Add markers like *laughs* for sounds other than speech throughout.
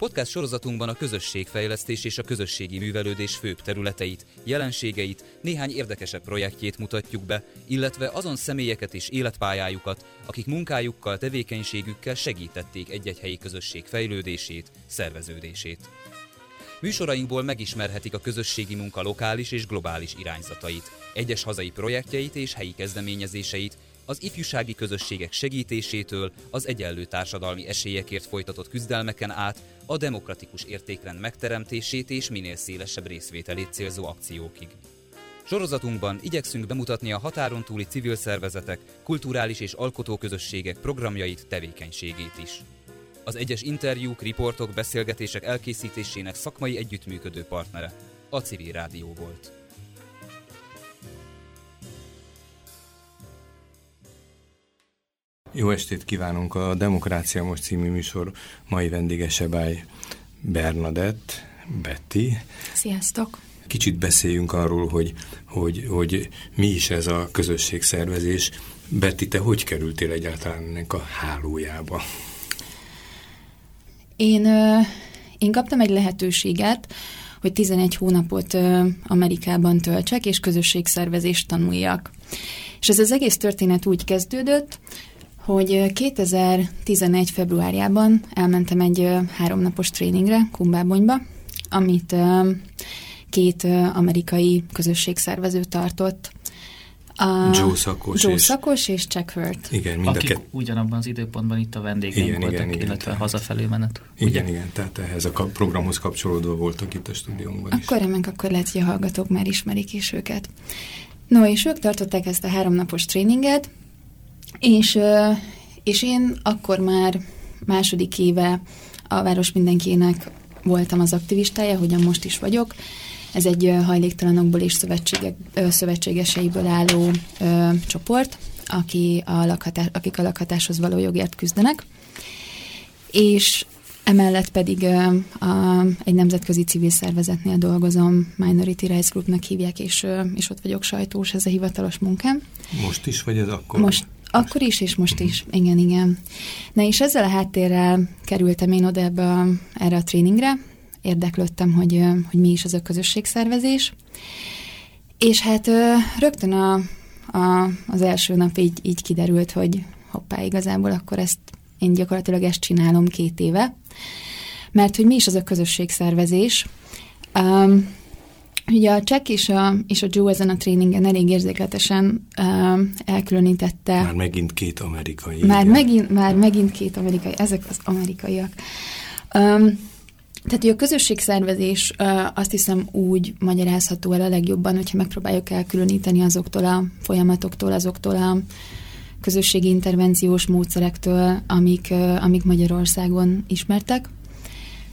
Podcast sorozatunkban a közösségfejlesztés és a közösségi művelődés főbb területeit, jelenségeit, néhány érdekesebb projektjét mutatjuk be, illetve azon személyeket és életpályájukat, akik munkájukkal, tevékenységükkel segítették egy-egy helyi közösség fejlődését, szerveződését. Műsorainkból megismerhetik a közösségi munka lokális és globális irányzatait, egyes hazai projektjeit és helyi kezdeményezéseit, az ifjúsági közösségek segítésétől az egyenlő társadalmi esélyekért folytatott küzdelmeken át a demokratikus értékrend megteremtését és minél szélesebb részvételét célzó akciókig. Sorozatunkban igyekszünk bemutatni a határon túli civil szervezetek, kulturális és alkotóközösségek programjait, tevékenységét is. Az egyes interjúk, riportok, beszélgetések elkészítésének szakmai együttműködő partnere a Civil Rádió volt. Jó estét kívánunk a Demokrácia Most című műsor mai vendége Sebály Bernadett, Betty. Sziasztok! Kicsit beszéljünk arról, hogy, hogy, hogy mi is ez a közösségszervezés. Betty, te hogy kerültél egyáltalán ennek a hálójába? Én, én kaptam egy lehetőséget, hogy 11 hónapot Amerikában töltsek, és közösségszervezést tanuljak. És ez az egész történet úgy kezdődött, hogy 2011. februárjában elmentem egy háromnapos tréningre Kumbábonyba, amit két amerikai közösségszervező tartott. A Joe Szakos, Joe és, Szakos és Jack Hurt. Igen, mind Akik a ugyanabban az időpontban itt a vendégeink igen, voltak, igen, igen, illetve tehát, hazafelé menet. Igen, ugye? igen, tehát ehhez a programhoz kapcsolódva voltak itt a stúdiónkban Akkor is. remek, akkor lehet, hogy a hallgatók már ismerik is őket. No, és ők tartották ezt a háromnapos tréninget, és, és én akkor már második éve a Város Mindenkinek voltam az aktivistája, hogyan most is vagyok. Ez egy hajléktalanokból és szövetségeseiből álló ö, csoport, aki a lakhatás, akik a lakhatáshoz való jogért küzdenek. És emellett pedig ö, a, egy nemzetközi civil szervezetnél dolgozom, Minority Rights Groupnak hívják, és, ö, és ott vagyok sajtós, ez a hivatalos munkám. Most is, vagy ez akkor? Most, akkor is, és most is. Igen, igen. Na és ezzel a háttérrel kerültem én oda ebbe a, erre a tréningre, érdeklődtem, hogy, hogy mi is az a közösségszervezés. És hát rögtön a, a, az első nap így, így kiderült, hogy hoppá, igazából akkor ezt én gyakorlatilag ezt csinálom két éve. Mert hogy mi is az a közösségszervezés? Um, Ugye a Csek és a, és a Joe ezen a tréningen elég érzékletesen uh, elkülönítette. Már megint két amerikai. Már megint, már megint két amerikai, ezek az amerikaiak. Um, tehát, hogy a közösségszervezés azt hiszem úgy magyarázható el a legjobban, hogyha megpróbáljuk elkülöníteni azoktól a folyamatoktól, azoktól a közösségi intervenciós módszerektől, amik, amik Magyarországon ismertek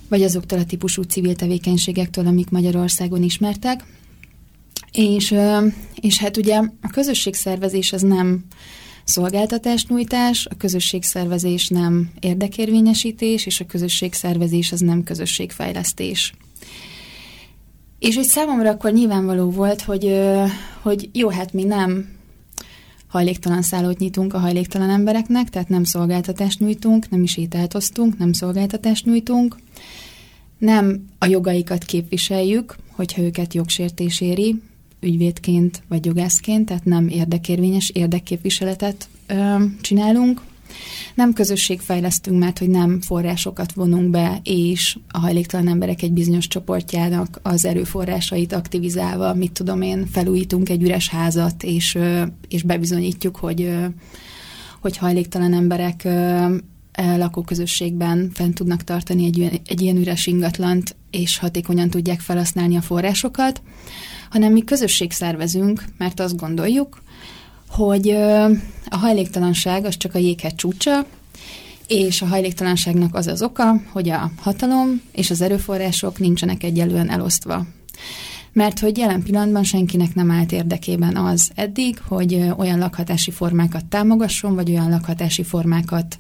vagy azoktól a típusú civil tevékenységektől, amik Magyarországon ismertek. És, és hát ugye a közösségszervezés az nem szolgáltatásnyújtás, a közösségszervezés nem érdekérvényesítés, és a közösségszervezés az nem közösségfejlesztés. És hogy számomra akkor nyilvánvaló volt, hogy, hogy jó, hát mi nem hajléktalan szállót nyitunk a hajléktalan embereknek, tehát nem szolgáltatást nyújtunk, nem is ételt osztunk, nem szolgáltatást nyújtunk, nem a jogaikat képviseljük, hogyha őket jogsértés éri, ügyvédként vagy jogászként, tehát nem érdekérvényes érdekképviseletet ö, csinálunk. Nem közösségfejlesztünk, mert hogy nem forrásokat vonunk be, és a hajléktalan emberek egy bizonyos csoportjának az erőforrásait aktivizálva, mit tudom én, felújítunk egy üres házat, és, és bebizonyítjuk, hogy, hogy hajléktalan emberek lakóközösségben fent tudnak tartani egy, egy ilyen üres ingatlant, és hatékonyan tudják felhasználni a forrásokat, hanem mi közösség szervezünk, mert azt gondoljuk, hogy a hajléktalanság az csak a jéghegy csúcsa, és a hajléktalanságnak az az oka, hogy a hatalom és az erőforrások nincsenek egyelően elosztva. Mert hogy jelen pillanatban senkinek nem állt érdekében az eddig, hogy olyan lakhatási formákat támogasson, vagy olyan lakhatási formákat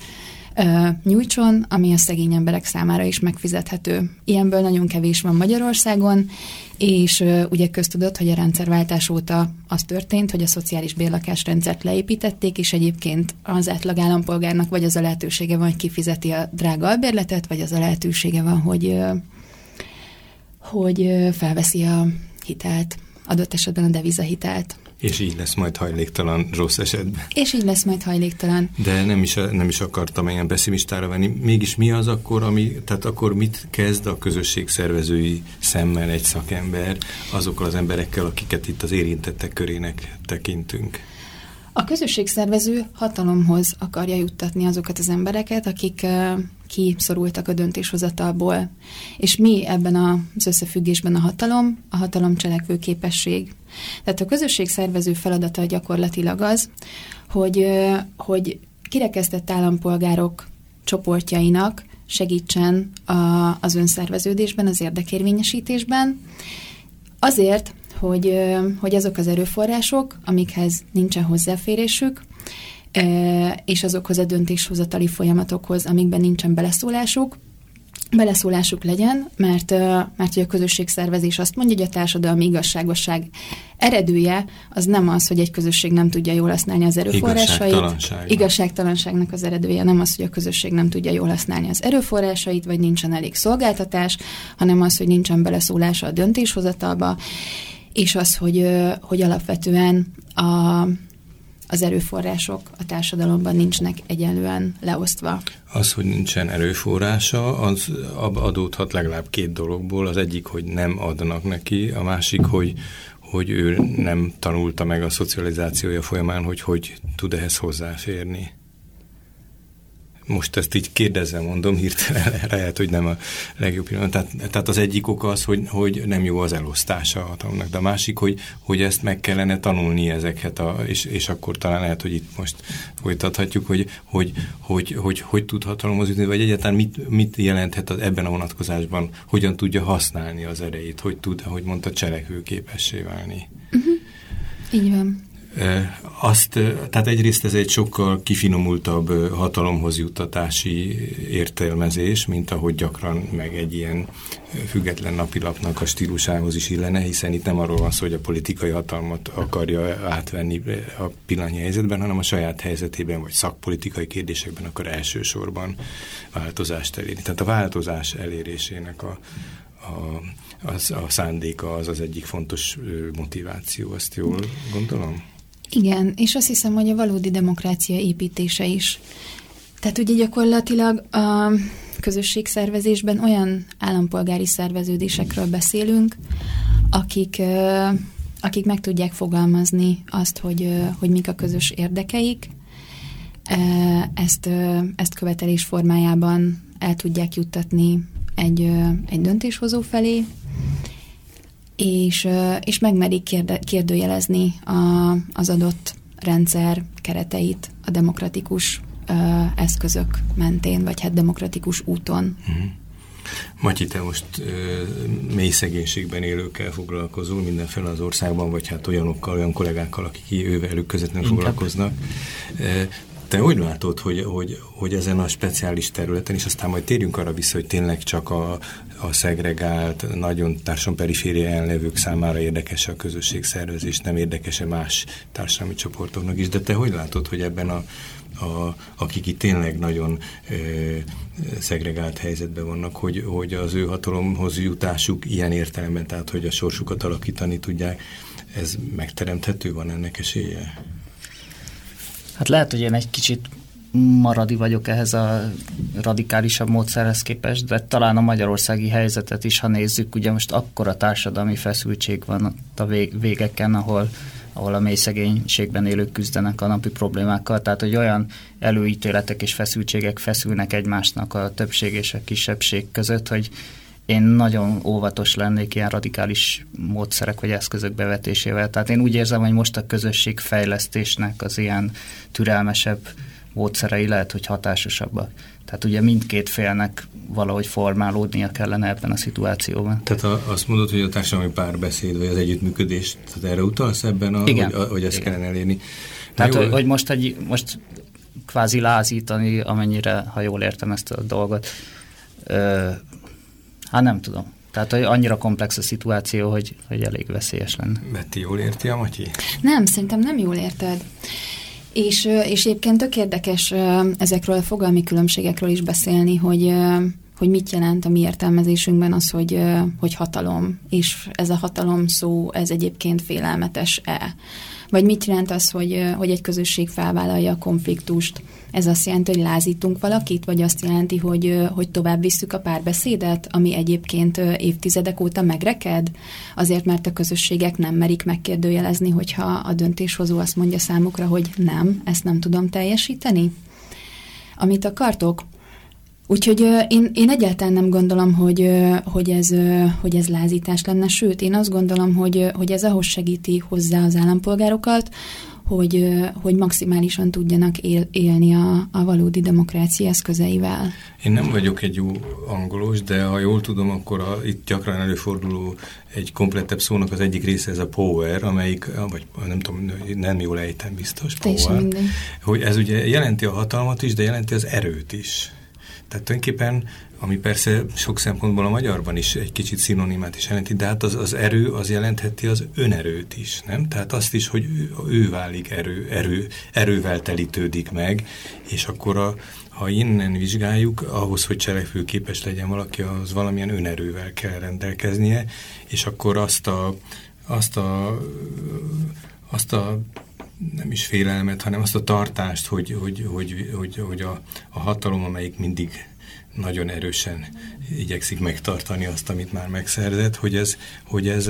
nyújtson, ami a szegény emberek számára is megfizethető. Ilyenből nagyon kevés van Magyarországon, és ugye köztudott, hogy a rendszerváltás óta az történt, hogy a szociális bérlakásrendszert leépítették, és egyébként az átlag állampolgárnak vagy az a lehetősége van, hogy kifizeti a drága albérletet, vagy az a lehetősége van, hogy, hogy felveszi a hitelt, adott esetben a devizahitelt. És így lesz majd hajléktalan rossz esetben. És így lesz majd hajléktalan. De nem is, nem is akartam ilyen pessimistára venni. Mégis mi az akkor, ami, tehát akkor mit kezd a közösség szervezői szemmel egy szakember azokkal az emberekkel, akiket itt az érintettek körének tekintünk? A közösségszervező hatalomhoz akarja juttatni azokat az embereket, akik kiszorultak a döntéshozatalból. És mi ebben az összefüggésben a hatalom? A hatalom cselekvő képesség. Tehát a közösségszervező feladata gyakorlatilag az, hogy, hogy kirekesztett állampolgárok csoportjainak segítsen a, az önszerveződésben, az érdekérvényesítésben, azért, hogy, hogy azok az erőforrások, amikhez nincsen hozzáférésük, és azokhoz a döntéshozatali folyamatokhoz, amikben nincsen beleszólásuk, beleszólásuk legyen, mert, mert hogy a közösségszervezés azt mondja, hogy a társadalmi igazságosság eredője az nem az, hogy egy közösség nem tudja jól használni az erőforrásait. Igazságtalanság. Igazságtalanságnak az eredője nem az, hogy a közösség nem tudja jól használni az erőforrásait, vagy nincsen elég szolgáltatás, hanem az, hogy nincsen beleszólása a döntéshozatalba, és az, hogy, hogy alapvetően a, az erőforrások a társadalomban nincsnek egyenlően leosztva. Az, hogy nincsen erőforrása, az adódhat legalább két dologból. Az egyik, hogy nem adnak neki, a másik, hogy, hogy ő nem tanulta meg a szocializációja folyamán, hogy hogy tud ehhez hozzáférni most ezt így kérdezem, mondom, hirtelen *laughs* lehet, hogy nem a legjobb pillanat. Tehát, tehát az egyik oka az, hogy, hogy nem jó az elosztása a hatalomnak, de a másik, hogy, hogy ezt meg kellene tanulni ezeket, a, és, és akkor talán lehet, hogy itt most folytathatjuk, hogy hogy, hogy, hogy, hogy tud hatalomhoz jutni, vagy egyáltalán mit, mit jelenthet az, ebben a vonatkozásban, hogyan tudja használni az erejét, hogy tud, ahogy mondta, cselekvőképessé válni. Uh-huh. Így van. Azt, tehát egyrészt ez egy sokkal kifinomultabb hatalomhoz juttatási értelmezés, mint ahogy gyakran meg egy ilyen független napilapnak a stílusához is illene, hiszen itt nem arról van szó, hogy a politikai hatalmat akarja átvenni a pillanatnyi helyzetben, hanem a saját helyzetében, vagy szakpolitikai kérdésekben akar elsősorban változást elérni. Tehát a változás elérésének a, a, az, a szándéka az az egyik fontos motiváció, azt jól gondolom? Igen, és azt hiszem, hogy a valódi demokrácia építése is. Tehát ugye gyakorlatilag a közösségszervezésben olyan állampolgári szerveződésekről beszélünk, akik, akik meg tudják fogalmazni azt, hogy, hogy mik a közös érdekeik, ezt, ezt követelés formájában el tudják juttatni egy, egy döntéshozó felé, és, és megmerik kérde, kérdőjelezni a, az adott rendszer kereteit a demokratikus ö, eszközök mentén, vagy hát demokratikus úton. Uh-huh. Matyi, te most ö, mély szegénységben élőkkel foglalkozol mindenféle az országban, vagy hát olyanokkal, olyan kollégákkal, akik ővelük közvetlenül foglalkoznak. Te úgy látod, hogy, hogy, hogy ezen a speciális területen, és aztán majd térjünk arra vissza, hogy tényleg csak a, a szegregált, nagyon társadalmi periférián levők számára érdekes a közösségszervezés, nem érdekes-e más társadalmi csoportoknak is, de te hogy látod, hogy ebben a, a, akik itt tényleg nagyon e, szegregált helyzetben vannak, hogy, hogy az ő hatalomhoz jutásuk ilyen értelemben, tehát hogy a sorsukat alakítani tudják, ez megteremthető, van ennek esélye? Hát lehet, hogy én egy kicsit maradi vagyok ehhez a radikálisabb módszerhez képest, de talán a magyarországi helyzetet is, ha nézzük, ugye most akkora társadalmi feszültség van a végeken, ahol, ahol a mély szegénységben élők küzdenek a napi problémákkal, tehát hogy olyan előítéletek és feszültségek feszülnek egymásnak a többség és a kisebbség között, hogy én nagyon óvatos lennék ilyen radikális módszerek vagy eszközök bevetésével. Tehát én úgy érzem, hogy most a közösség fejlesztésnek az ilyen türelmesebb módszerei lehet, hogy hatásosabbak. Tehát ugye mindkét félnek valahogy formálódnia kellene ebben a szituációban. Tehát a, azt mondod, hogy a társadalmi párbeszéd vagy az együttműködés, tehát erre utalsz ebben, a, Igen. hogy, a, hogy ezt Igen. kellene elérni? Tehát, hogy, hogy most, egy, most kvázi lázítani, amennyire, ha jól értem ezt a dolgot. Ö, hát nem tudom. Tehát hogy annyira komplex a szituáció, hogy, hogy elég veszélyes lenne. Betty, jól érti a Matyi? Nem, szerintem nem jól érted. És, és egyébként tök érdekes ezekről a fogalmi különbségekről is beszélni, hogy hogy mit jelent a mi értelmezésünkben az, hogy, hogy hatalom, és ez a hatalom szó, ez egyébként félelmetes-e. Vagy mit jelent az, hogy, hogy egy közösség felvállalja a konfliktust? Ez azt jelenti, hogy lázítunk valakit, vagy azt jelenti, hogy, hogy tovább visszük a párbeszédet, ami egyébként évtizedek óta megreked? Azért, mert a közösségek nem merik megkérdőjelezni, hogyha a döntéshozó azt mondja számukra, hogy nem, ezt nem tudom teljesíteni? Amit akartok, Úgyhogy én, én egyáltalán nem gondolom, hogy, hogy, ez, hogy ez lázítás lenne, sőt, én azt gondolom, hogy, hogy ez ahhoz segíti hozzá az állampolgárokat, hogy, hogy maximálisan tudjanak él, élni a, a valódi demokrácia eszközeivel. Én nem vagyok egy jó angolos, de ha jól tudom, akkor a, itt gyakran előforduló egy komplettebb szónak az egyik része ez a power, amelyik, vagy nem tudom, nem jól ejtem biztos, power, hogy ez ugye jelenti a hatalmat is, de jelenti az erőt is. Tehát tulajdonképpen, ami persze sok szempontból a magyarban is egy kicsit szinonimát is jelenti, de hát az, az erő az jelentheti az önerőt is, nem? Tehát azt is, hogy ő, ő válik erő, erő, erővel telítődik meg, és akkor a, ha innen vizsgáljuk, ahhoz, hogy cselekvőképes legyen valaki, az valamilyen önerővel kell rendelkeznie, és akkor azt a, azt a, azt a nem is félelmet, hanem azt a tartást, hogy, hogy, hogy, hogy, hogy a, a hatalom, amelyik mindig nagyon erősen igyekszik megtartani azt, amit már megszerzett, hogy ez, hogy ez,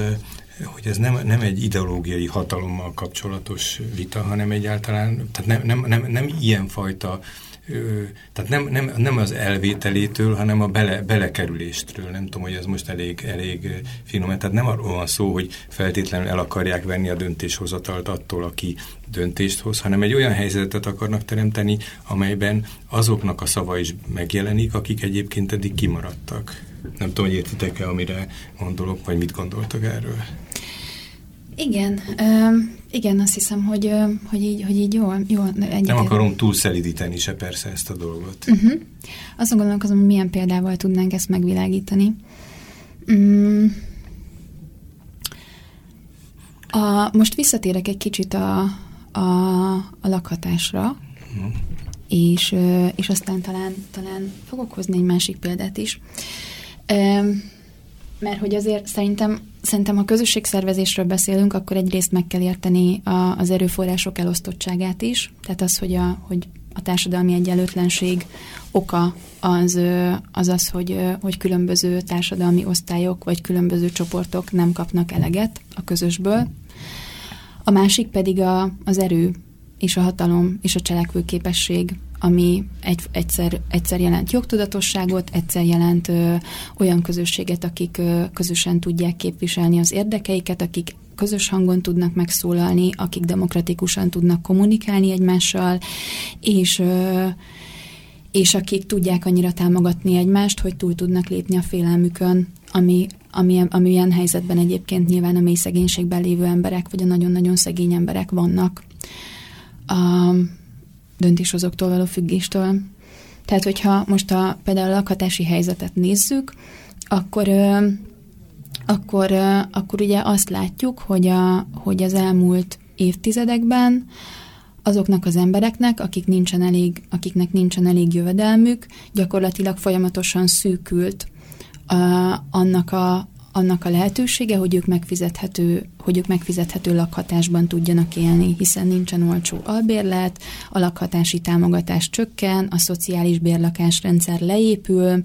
hogy ez nem, nem egy ideológiai hatalommal kapcsolatos vita, hanem egyáltalán, tehát nem, nem, nem, nem ilyenfajta tehát nem, nem, nem az elvételétől, hanem a bele, belekerüléstől. Nem tudom, hogy ez most elég, elég finom. Tehát nem arról van szó, hogy feltétlenül el akarják venni a döntéshozatalt attól, aki döntést hoz, hanem egy olyan helyzetet akarnak teremteni, amelyben azoknak a szava is megjelenik, akik egyébként eddig kimaradtak. Nem tudom, hogy értitek-e, amire gondolok, vagy mit gondoltak erről? Igen, um, igen, azt hiszem, hogy, hogy így, hogy így jól, jól Nem akarom túlszelidíteni se persze ezt a dolgot. Uh-huh. Azon gondolkozom, hogy milyen példával tudnánk ezt megvilágítani. Um, a, most visszatérek egy kicsit a, a, a lakhatásra, uh-huh. és, és aztán talán, talán fogok hozni egy másik példát is. Um, mert hogy azért szerintem, szerintem ha közösségszervezésről beszélünk, akkor egyrészt meg kell érteni a, az erőforrások elosztottságát is, tehát az, hogy a, hogy a társadalmi egyenlőtlenség oka az az, az hogy, hogy különböző társadalmi osztályok vagy különböző csoportok nem kapnak eleget a közösből. A másik pedig a, az erő és a hatalom és a cselekvőképesség ami egy, egyszer, egyszer jelent jogtudatosságot, egyszer jelent ö, olyan közösséget, akik ö, közösen tudják képviselni az érdekeiket, akik közös hangon tudnak megszólalni, akik demokratikusan tudnak kommunikálni egymással, és ö, és akik tudják annyira támogatni egymást, hogy túl tudnak lépni a félelmükön, ami, ami, ami ilyen helyzetben egyébként nyilván a mély szegénységben lévő emberek, vagy a nagyon-nagyon szegény emberek vannak. Um, döntéshozóktól való függéstől. Tehát, hogyha most a, például a lakhatási helyzetet nézzük, akkor, akkor, akkor ugye azt látjuk, hogy, a, hogy az elmúlt évtizedekben azoknak az embereknek, akik nincsen elég, akiknek nincsen elég jövedelmük, gyakorlatilag folyamatosan szűkült a, annak a, annak a lehetősége, hogy ők megfizethető, hogy ők megfizethető lakhatásban tudjanak élni, hiszen nincsen olcsó albérlet, a lakhatási támogatás csökken, a szociális bérlakásrendszer leépül,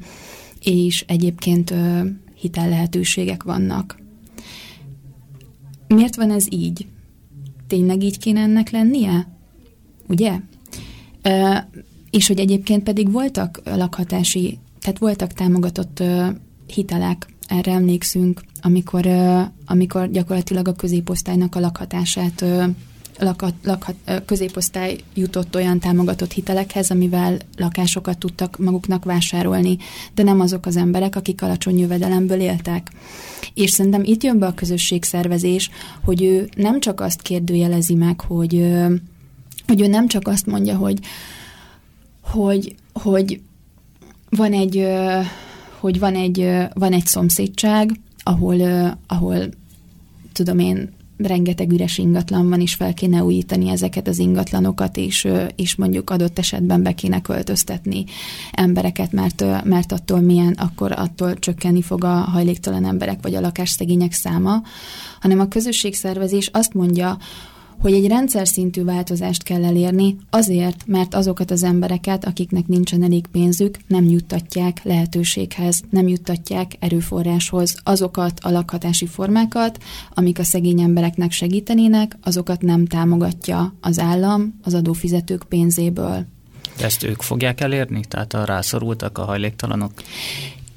és egyébként hitel lehetőségek vannak. Miért van ez így? Tényleg így kéne ennek lennie? Ugye? Ö, és hogy egyébként pedig voltak lakhatási, tehát voltak támogatott hitelek erre emlékszünk, amikor, amikor gyakorlatilag a középosztálynak a lakhatását lakat, lakhat, középosztály jutott olyan támogatott hitelekhez, amivel lakásokat tudtak maguknak vásárolni, de nem azok az emberek, akik alacsony jövedelemből éltek. És szerintem itt jön be a közösségszervezés, hogy ő nem csak azt kérdőjelezi meg, hogy, hogy ő nem csak azt mondja, hogy hogy, hogy van egy, hogy van egy, van egy szomszédság, ahol, ahol tudom én, rengeteg üres ingatlan van, és fel kéne újítani ezeket az ingatlanokat, és, és mondjuk adott esetben be kéne költöztetni embereket, mert, mert attól milyen, akkor attól csökkenni fog a hajléktalan emberek vagy a lakásszegények száma, hanem a közösségszervezés azt mondja, hogy egy rendszer szintű változást kell elérni, azért, mert azokat az embereket, akiknek nincsen elég pénzük, nem juttatják lehetőséghez, nem juttatják erőforráshoz. Azokat a lakhatási formákat, amik a szegény embereknek segítenének, azokat nem támogatja az állam az adófizetők pénzéből. De ezt ők fogják elérni? Tehát a rászorultak, a hajléktalanok?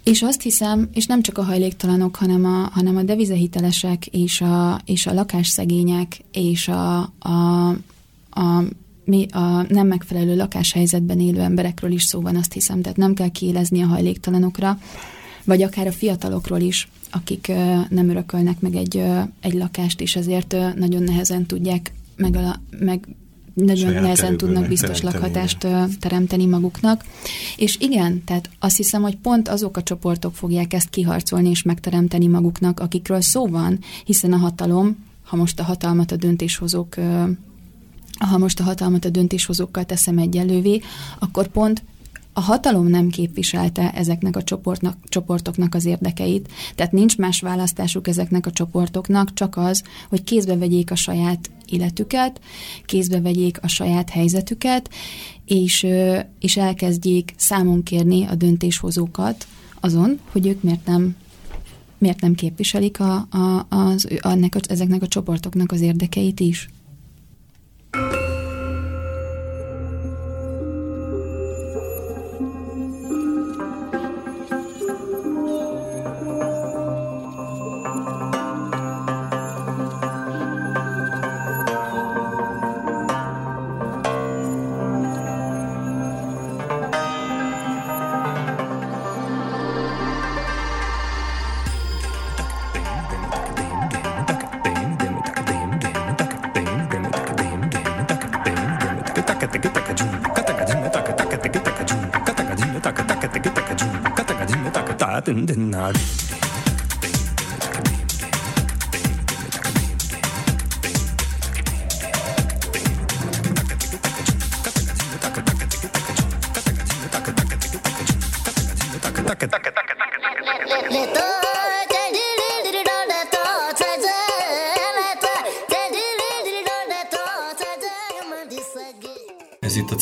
És azt hiszem, és nem csak a hajléktalanok, hanem a, hanem a devizahitelesek és a, és a lakásszegények és a, a, a mi a nem megfelelő lakáshelyzetben élő emberekről is szó van, azt hiszem, tehát nem kell kiélezni a hajléktalanokra, vagy akár a fiatalokról is, akik nem örökölnek meg egy, egy lakást, és ezért nagyon nehezen tudják meg, meg nagyon nehezen tudnak biztos lakhatást igen. teremteni maguknak. És igen, tehát azt hiszem, hogy pont azok a csoportok fogják ezt kiharcolni és megteremteni maguknak, akikről szó van, hiszen a hatalom, ha most a hatalmat a döntéshozók ha most a hatalmat a döntéshozókkal teszem egyelővé, akkor pont a hatalom nem képviselte ezeknek a csoportnak, csoportoknak az érdekeit, tehát nincs más választásuk ezeknek a csoportoknak, csak az, hogy kézbe vegyék a saját életüket, kézbe vegyék a saját helyzetüket, és, és elkezdjék számon kérni a döntéshozókat azon, hogy ők miért nem miért nem képviselik a, a, az, annak, ezeknek a csoportoknak az érdekeit is. Din din din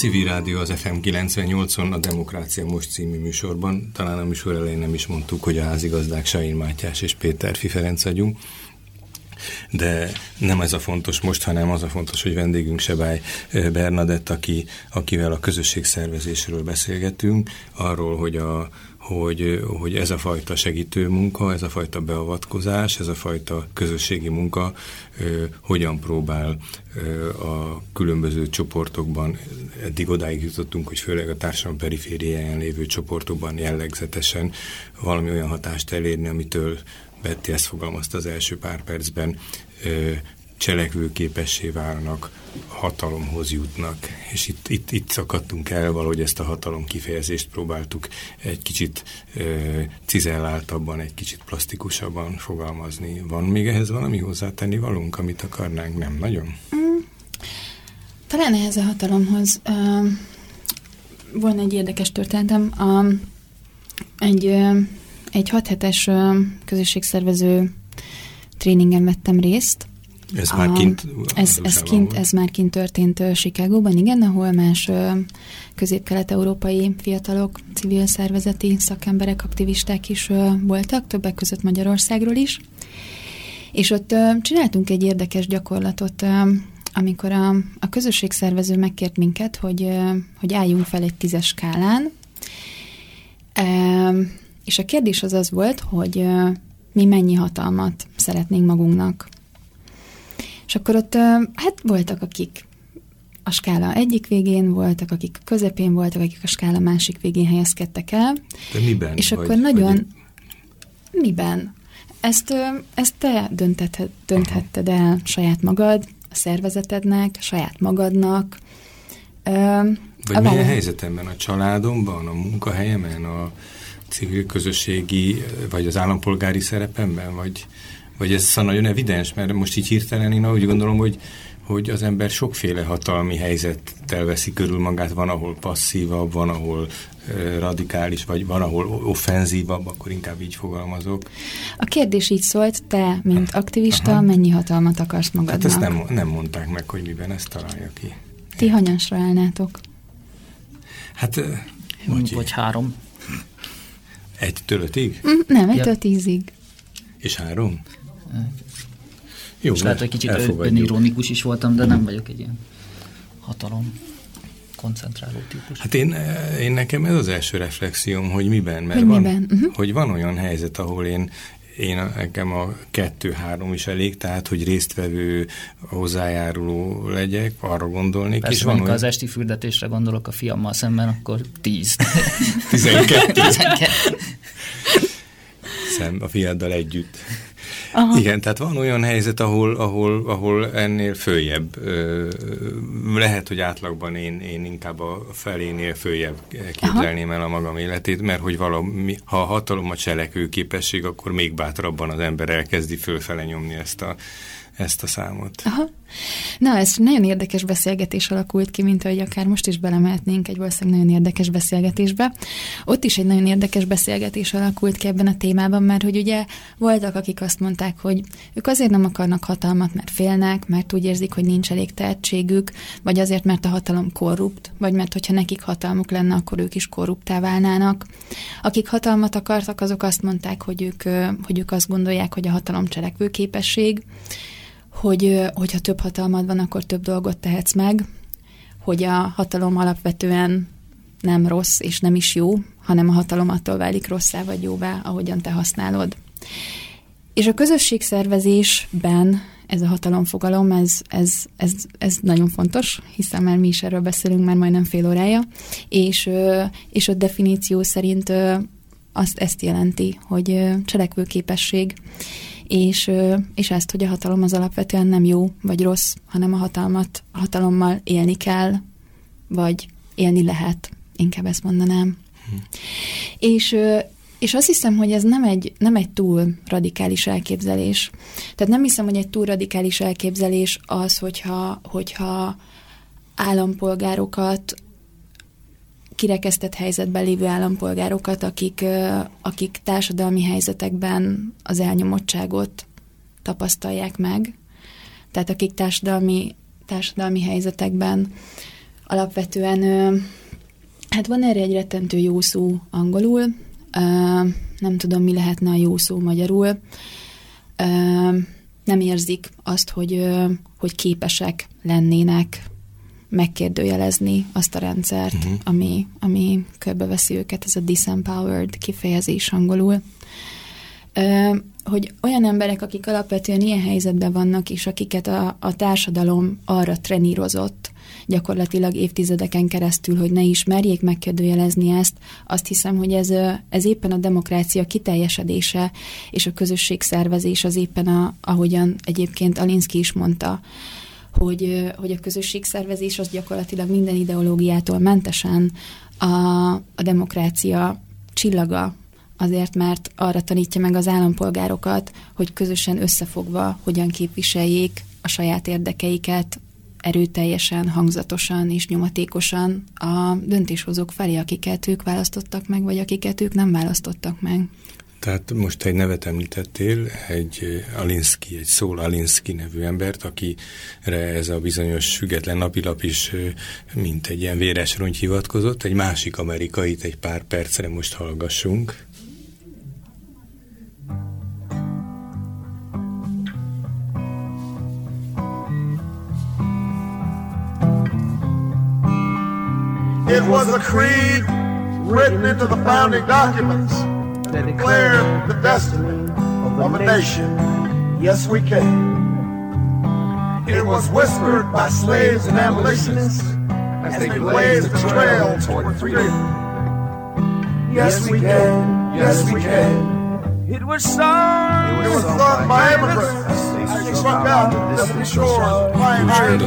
Civil Rádió az FM 98-on a Demokrácia Most című műsorban. Talán a műsor elején nem is mondtuk, hogy a házigazdák Sain Mátyás és Péter Ferenc vagyunk. De nem ez a fontos most, hanem az a fontos, hogy vendégünk Sebály Bernadett, aki, akivel a közösségszervezésről beszélgetünk, arról, hogy a, hogy, hogy ez a fajta segítő munka, ez a fajta beavatkozás, ez a fajta közösségi munka hogyan próbál a különböző csoportokban, eddig odáig jutottunk, hogy főleg a társadalom perifériáján lévő csoportokban jellegzetesen valami olyan hatást elérni, amitől Betty ezt fogalmazta az első pár percben, ö, cselekvőképessé válnak, hatalomhoz jutnak, és itt, itt, itt szakadtunk el, valahogy ezt a hatalom kifejezést próbáltuk egy kicsit e, cizelláltabban, egy kicsit plastikusabban fogalmazni. Van még ehhez valami hozzátenni valunk, amit akarnánk? Nem nagyon? Mm, talán ehhez a hatalomhoz uh, volna egy érdekes történetem. Uh, egy, uh, egy hat hetes közösségszervező tréningen vettem részt, ez már kint? Ez, ez, kint, ez már kint történt Chicagóban, igen, ahol más közép-kelet-európai fiatalok, civil szervezeti szakemberek, aktivisták is voltak, többek között Magyarországról is. És ott csináltunk egy érdekes gyakorlatot, amikor a, a közösségszervező megkért minket, hogy, hogy álljunk fel egy tízes skálán, és a kérdés az az volt, hogy mi mennyi hatalmat szeretnénk magunknak és akkor ott hát voltak, akik a skála egyik végén voltak, akik a közepén voltak, akik a skála másik végén helyezkedtek el. De miben? És vagy, akkor nagyon... Vagy... Miben? Ezt, ezt te döntethed, dönthetted el saját magad, a szervezetednek, saját magadnak. Vagy a milyen helyzetemben? A családomban, a munkahelyemen, a civil közösségi, vagy az állampolgári szerepemben? Vagy, vagy ez szóval nagyon evidens? Mert most így hirtelen én úgy gondolom, hogy hogy az ember sokféle hatalmi helyzettel veszi körül magát, van, ahol passzívabb, van, ahol radikális, vagy van, ahol offenzívabb, akkor inkább így fogalmazok. A kérdés így szólt, te, mint aktivista, Aha. mennyi hatalmat akarsz magadnak? Hát ezt nem, nem mondták meg, hogy miben ezt találja ki. Ti hanyasra állnátok? Hát... Vagy, vagy három. Egytől ötig? Mm, nem, egytől ja. tízig. És három? Jó, És lehet, hogy kicsit önironikus is voltam, de nem vagyok egy ilyen hatalom koncentráló típus. Hát én, én nekem ez az első reflexióm, hogy miben, mert hogy van, miben? Uh-huh. hogy van olyan helyzet, ahol én én nekem a kettő-három is elég, tehát, hogy résztvevő, hozzájáruló legyek, arra gondolnék. Persze, és van olyan... az esti fürdetésre gondolok a fiammal szemben, akkor tíz. *laughs* *laughs* Tizenkettő. Szem a fiaddal együtt. Aha. Igen, tehát van olyan helyzet, ahol, ahol, ahol ennél följebb. Lehet, hogy átlagban én, én inkább a felénél följebb képzelném Aha. el a magam életét, mert hogy valami, ha a hatalom a cselekvő képesség, akkor még bátrabban az ember elkezdi fölfele nyomni ezt a, ezt a számot. Aha. Na, ez nagyon érdekes beszélgetés alakult ki, mint ahogy akár most is belemehetnénk egy valószínűleg nagyon érdekes beszélgetésbe. Ott is egy nagyon érdekes beszélgetés alakult ki ebben a témában, mert hogy ugye voltak, akik azt mondták, hogy ők azért nem akarnak hatalmat, mert félnek, mert úgy érzik, hogy nincs elég tehetségük, vagy azért, mert a hatalom korrupt, vagy mert hogyha nekik hatalmuk lenne, akkor ők is korruptá válnának. Akik hatalmat akartak, azok azt mondták, hogy ők, hogy ők azt gondolják, hogy a hatalom cselekvőképesség, hogy hogyha több hatalmad van, akkor több dolgot tehetsz meg, hogy a hatalom alapvetően nem rossz és nem is jó, hanem a hatalom attól válik rosszá vagy jóvá, ahogyan te használod. És a közösségszervezésben ez a hatalomfogalom, ez, ez, ez, ez nagyon fontos, hiszen már mi is erről beszélünk már majdnem fél órája, és, és a definíció szerint azt ezt jelenti, hogy cselekvőképesség és, és ezt, hogy a hatalom az alapvetően nem jó vagy rossz, hanem a hatalmat, a hatalommal élni kell, vagy élni lehet, inkább ezt mondanám. Hm. És, és azt hiszem, hogy ez nem egy, nem egy túl radikális elképzelés. Tehát nem hiszem, hogy egy túl radikális elképzelés az, hogyha, hogyha állampolgárokat kirekesztett helyzetben lévő állampolgárokat, akik, akik társadalmi helyzetekben az elnyomottságot tapasztalják meg, tehát akik társadalmi, társadalmi helyzetekben alapvetően, hát van erre egy rettentő jó szó angolul, nem tudom, mi lehetne a jó szó magyarul, nem érzik azt, hogy, hogy képesek lennének megkérdőjelezni azt a rendszert, uh-huh. ami, ami körbeveszi őket, ez a disempowered kifejezés angolul. Ö, hogy olyan emberek, akik alapvetően ilyen helyzetben vannak, és akiket a, a társadalom arra trenírozott, gyakorlatilag évtizedeken keresztül, hogy ne ismerjék megkérdőjelezni ezt, azt hiszem, hogy ez, ez éppen a demokrácia kiteljesedése, és a közösségszervezés az éppen, a, ahogyan egyébként Alinszki is mondta, hogy, hogy a közösségszervezés az gyakorlatilag minden ideológiától mentesen a, a demokrácia csillaga, azért, mert arra tanítja meg az állampolgárokat, hogy közösen összefogva hogyan képviseljék a saját érdekeiket erőteljesen, hangzatosan és nyomatékosan a döntéshozók felé, akiket ők választottak meg, vagy akiket ők nem választottak meg. Tehát most egy nevet említettél, egy Alinsky, egy Szól Alinsky nevű embert, akire ez a bizonyos független napilap is mint egy ilyen véres rongy hivatkozott. Egy másik amerikait egy pár percre most hallgassunk. It was a creed written into the founding documents that declared the destiny of a nation. Yes, we can. It was whispered by slaves and abolitionists as they blazed the trail toward freedom. Yes, we can. Yes, we can. It was sung. It was sung by immigrants. They struck out the distant shores, pioneering,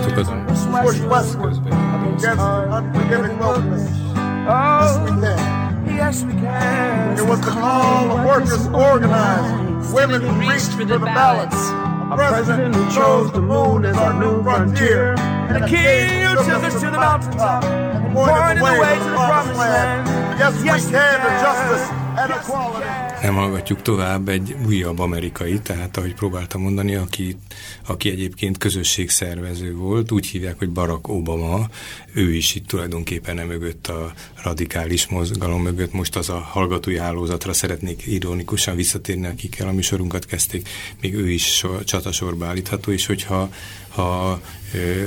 pushed westward against unforgiving wokeness. Yes, we can. Yes, we can. It was the call of workers organized, women who reached for the ballots, a president who chose the moon as our new frontier, and a king who took us to the mountaintop, pointed the way to the promised land. Yes, we can to justice and equality. Nem hallgatjuk tovább egy újabb amerikai, tehát ahogy próbáltam mondani, aki, aki egyébként közösségszervező volt, úgy hívják, hogy Barack Obama, ő is itt tulajdonképpen mögött a radikális mozgalom mögött. Most az a hallgatói hálózatra szeretnék ironikusan visszatérni, akikkel a műsorunkat kezdték, még ő is so, csatasorba állítható, és hogyha ha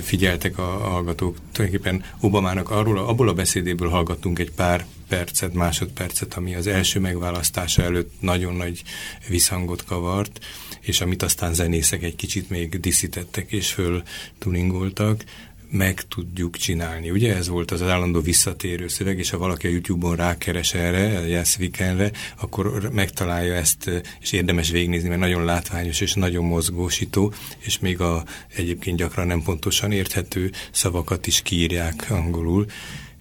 figyeltek a hallgatók, tulajdonképpen Obamának arról, abból a beszédéből hallgattunk egy pár percet, másodpercet, ami az első megválasztása előtt nagyon nagy visszhangot kavart, és amit aztán zenészek egy kicsit még diszítettek és föl tuningoltak, meg tudjuk csinálni. Ugye ez volt az állandó visszatérő szöveg, és ha valaki a YouTube-on rákeres erre, a Yes Weekendre, akkor megtalálja ezt, és érdemes végignézni, mert nagyon látványos és nagyon mozgósító, és még a egyébként gyakran nem pontosan érthető szavakat is kiírják angolul.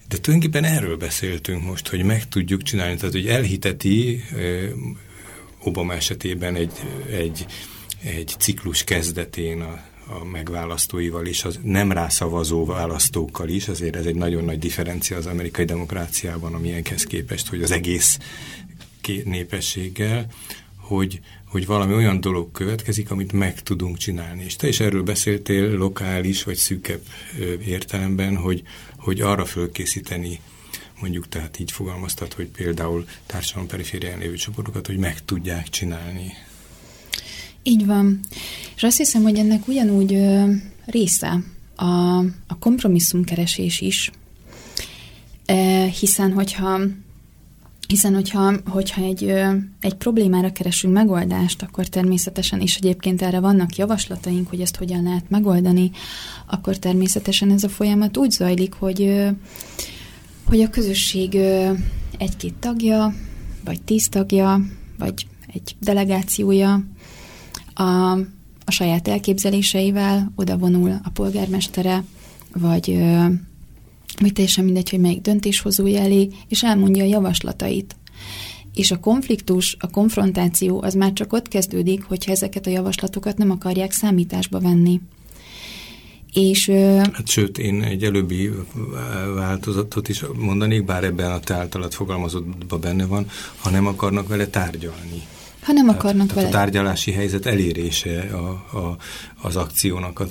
De tulajdonképpen erről beszéltünk most, hogy meg tudjuk csinálni, tehát hogy elhiteti Obama esetében egy, egy, egy ciklus kezdetén a, a megválasztóival és az nem rászavazó választókkal is, azért ez egy nagyon nagy differencia az amerikai demokráciában, amilyenhez képest, hogy az egész népességgel, hogy, hogy valami olyan dolog következik, amit meg tudunk csinálni. És te is erről beszéltél lokális vagy szűkebb értelemben, hogy, hogy arra fölkészíteni mondjuk tehát így fogalmaztat, hogy például társadalom periférián lévő csoportokat, hogy meg tudják csinálni. Így van. És azt hiszem, hogy ennek ugyanúgy ö, része a, a kompromisszumkeresés is, e, hiszen hogyha hiszen, hogyha, hogyha egy, egy problémára keresünk megoldást, akkor természetesen, és egyébként erre vannak javaslataink, hogy ezt hogyan lehet megoldani, akkor természetesen ez a folyamat úgy zajlik, hogy, hogy a közösség egy-két tagja, vagy tíz tagja, vagy egy delegációja a, a saját elképzeléseivel oda vonul a polgármestere, vagy vagy teljesen mindegy, hogy melyik döntéshozója elé, és elmondja a javaslatait. És a konfliktus, a konfrontáció az már csak ott kezdődik, hogyha ezeket a javaslatokat nem akarják számításba venni. És, hát sőt, én egy előbbi változatot is mondanék, bár ebben a te általad fogalmazottban benne van, ha nem akarnak vele tárgyalni. Ha nem akarnak tehát, vele. a tárgyalási helyzet elérése a, a, az akciónak a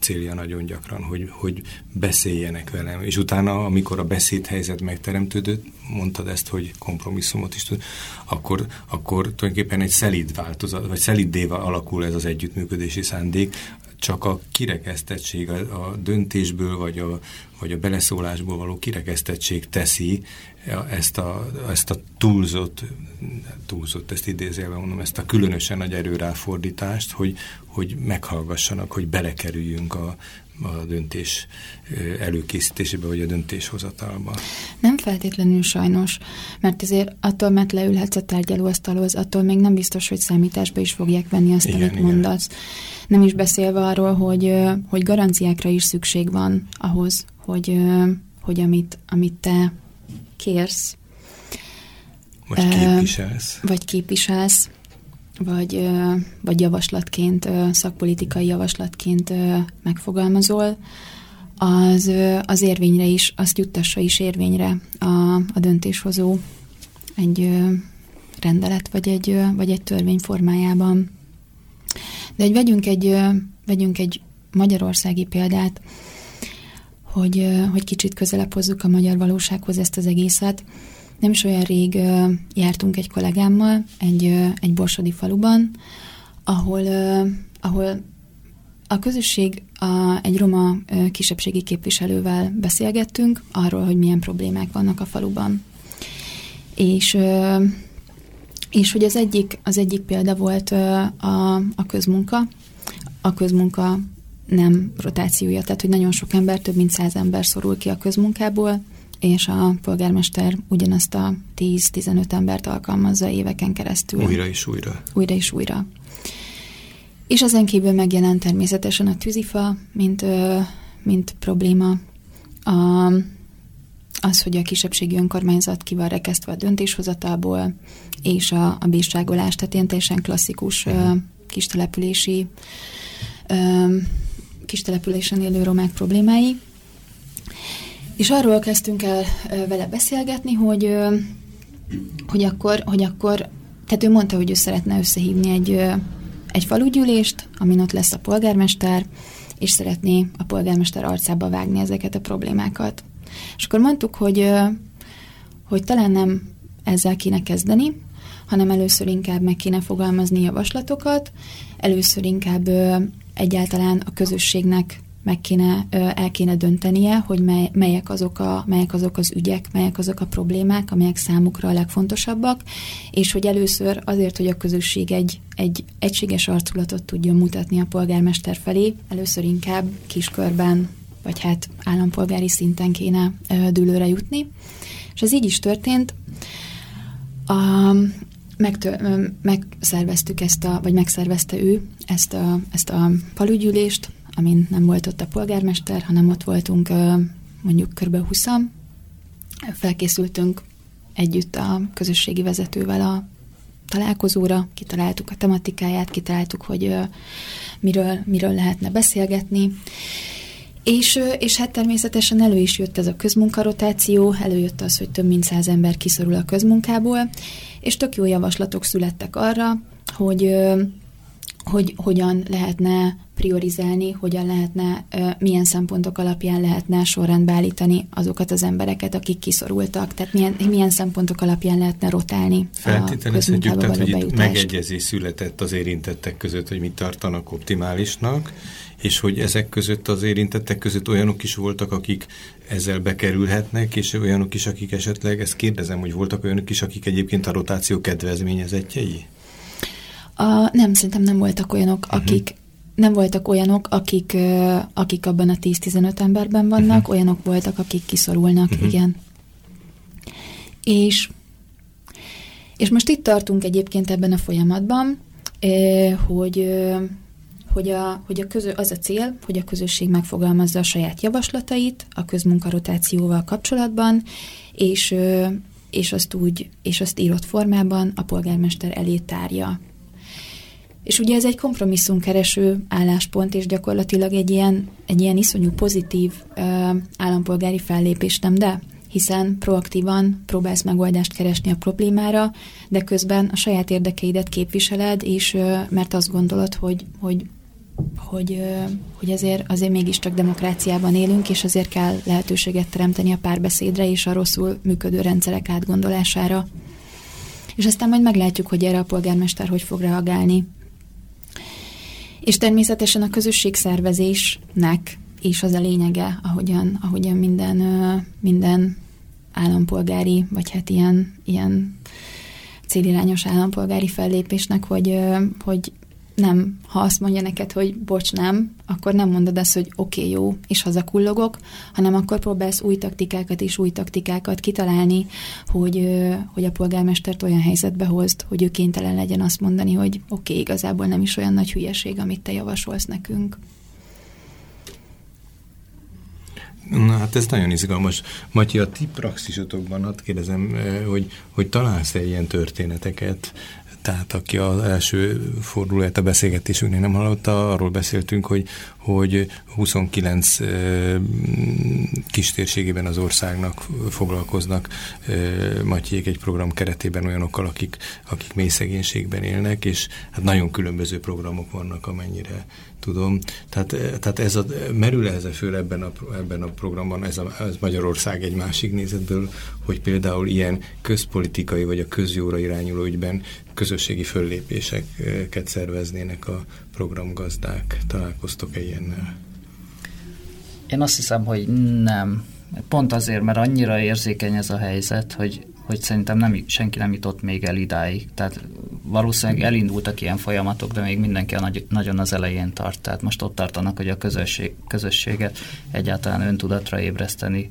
célja nagyon gyakran, hogy, hogy beszéljenek velem. És utána, amikor a beszédhelyzet megteremtődött, mondtad ezt, hogy kompromisszumot is tud, akkor, akkor tulajdonképpen egy szelíd változat, vagy szelíddéva alakul ez az együttműködési szándék, csak a kirekesztettség, a, a döntésből, vagy a, vagy a beleszólásból való kirekesztettség teszi ezt a, ezt a túlzott, túlzott, ezt idézélve mondom, ezt a különösen nagy erőráfordítást, hogy, hogy meghallgassanak, hogy belekerüljünk a, a döntés előkészítésébe, vagy a döntéshozatalba. Nem feltétlenül sajnos, mert ezért attól, mert leülhetsz a tárgyalóasztalhoz, attól még nem biztos, hogy számításba is fogják venni azt, igen, amit igen. mondasz. Nem is beszélve arról, hogy, hogy garanciákra is szükség van ahhoz, hogy, hogy amit, amit te kérsz, vagy képviselsz, vagy képviselsz, vagy, vagy javaslatként, szakpolitikai javaslatként megfogalmazol, az, az érvényre is, azt juttassa is érvényre a, a döntéshozó egy rendelet, vagy egy, vagy egy törvény formájában. De egy, vegyünk, egy, vegyünk egy magyarországi példát, hogy, hogy kicsit közelebb hozzuk a magyar valósághoz ezt az egészet. Nem is olyan rég jártunk egy kollégámmal egy, egy borsodi faluban, ahol, ahol a közösség a, egy roma kisebbségi képviselővel beszélgettünk arról, hogy milyen problémák vannak a faluban. És, és hogy az egyik, az egyik példa volt a, a közmunka, a közmunka nem rotációja, tehát hogy nagyon sok ember, több mint száz ember szorul ki a közmunkából, és a polgármester ugyanazt a 10-15 embert alkalmazza éveken keresztül. Újra és újra. Újra és újra. És ezen kívül megjelent természetesen a tűzifa, mint, mint probléma a, az, hogy a kisebbségi önkormányzat ki van rekesztve a döntéshozatalból, és a, a bírságolás, tehát ilyen teljesen klasszikus uh, kistelepülési uh, kistelepülésen élő romák problémái. És arról kezdtünk el vele beszélgetni, hogy, hogy, akkor, hogy akkor, tehát ő mondta, hogy ő szeretne összehívni egy, egy falugyűlést, amin ott lesz a polgármester, és szeretné a polgármester arcába vágni ezeket a problémákat. És akkor mondtuk, hogy, hogy talán nem ezzel kéne kezdeni, hanem először inkább meg kéne fogalmazni javaslatokat, először inkább egyáltalán a közösségnek meg kéne, el kéne döntenie, hogy mely, melyek, azok a, melyek azok az ügyek, melyek azok a problémák, amelyek számukra a legfontosabbak, és hogy először azért, hogy a közösség egy, egy egységes arculatot tudjon mutatni a polgármester felé, először inkább kiskörben, vagy hát állampolgári szinten kéne dőlőre jutni. És ez így is történt. A, megtör, megszerveztük ezt a, vagy megszervezte ő ezt a, ezt a falugyűlést, amin nem volt ott a polgármester, hanem ott voltunk mondjuk kb. 20 Felkészültünk együtt a közösségi vezetővel a találkozóra, kitaláltuk a tematikáját, kitaláltuk, hogy miről, miről lehetne beszélgetni, és, és hát természetesen elő is jött ez a közmunkarotáció, előjött az, hogy több mint száz ember kiszorul a közmunkából, és tök jó javaslatok születtek arra, hogy, hogy hogyan lehetne priorizálni, hogyan lehetne, milyen szempontok alapján lehetne sorrendbe állítani azokat az embereket, akik kiszorultak, tehát milyen, milyen szempontok alapján lehetne rotálni Feltételezhetjük, tehát, hogy itt megegyezés született az érintettek között, hogy mit tartanak optimálisnak, és hogy ezek között az érintettek között olyanok is voltak, akik ezzel bekerülhetnek, és olyanok is, akik esetleg, ezt kérdezem, hogy voltak olyanok is, akik egyébként a rotáció kedvezményezettjei? A, nem, szerintem nem voltak olyanok, uh-huh. akik nem voltak olyanok, akik, akik abban a 10-15 emberben vannak, uh-huh. olyanok voltak, akik kiszorulnak, uh-huh. igen. És, és most itt tartunk egyébként ebben a folyamatban, hogy hogy, a, hogy a közö, az a cél, hogy a közösség megfogalmazza a saját javaslatait a közmunkarotációval kapcsolatban, és, és azt úgy, és azt írott formában a polgármester elé tárja. És ugye ez egy kompromisszumkereső álláspont, és gyakorlatilag egy ilyen, egy ilyen iszonyú pozitív ö, állampolgári fellépés, nem de? Hiszen proaktívan próbálsz megoldást keresni a problémára, de közben a saját érdekeidet képviseled, és ö, mert azt gondolod, hogy, hogy hogy, hogy azért, azért mégiscsak demokráciában élünk, és azért kell lehetőséget teremteni a párbeszédre és a rosszul működő rendszerek átgondolására. És aztán majd meglátjuk, hogy erre a polgármester hogy fog reagálni. És természetesen a közösségszervezésnek is az a lényege, ahogyan, ahogyan minden, minden állampolgári, vagy hát ilyen, ilyen célirányos állampolgári fellépésnek, hogy, hogy nem, ha azt mondja neked, hogy bocs, nem, akkor nem mondod azt, hogy oké, okay, jó, és hazakullogok, hanem akkor próbálsz új taktikákat és új taktikákat kitalálni, hogy, hogy a polgármestert olyan helyzetbe hozd, hogy ő kénytelen legyen azt mondani, hogy oké, okay, igazából nem is olyan nagy hülyeség, amit te javasolsz nekünk. Na hát ez nagyon izgalmas. Matyi, a ti praxisotokban, hát kérdezem, hogy, hogy találsz-e ilyen történeteket, tehát aki az első fordulóját a beszélgetésünknél nem hallotta, arról beszéltünk, hogy, hogy 29 kistérségében az országnak foglalkoznak Matyék egy program keretében olyanokkal, akik, akik mély szegénységben élnek, és hát nagyon különböző programok vannak, amennyire tudom. Tehát, tehát ez a, merül ez föl ebben a, ebben a programban, ez, a, ez Magyarország egy másik nézetből, hogy például ilyen közpolitikai vagy a közjóra irányuló ügyben közösségi föllépéseket szerveznének a programgazdák. Találkoztok-e ilyennel? Én azt hiszem, hogy nem. Pont azért, mert annyira érzékeny ez a helyzet, hogy, hogy szerintem nem, senki nem jutott még el idáig. Tehát valószínűleg elindultak ilyen folyamatok, de még mindenki a nagy, nagyon az elején tart. Tehát most ott tartanak, hogy a közösség, közösséget egyáltalán öntudatra ébreszteni,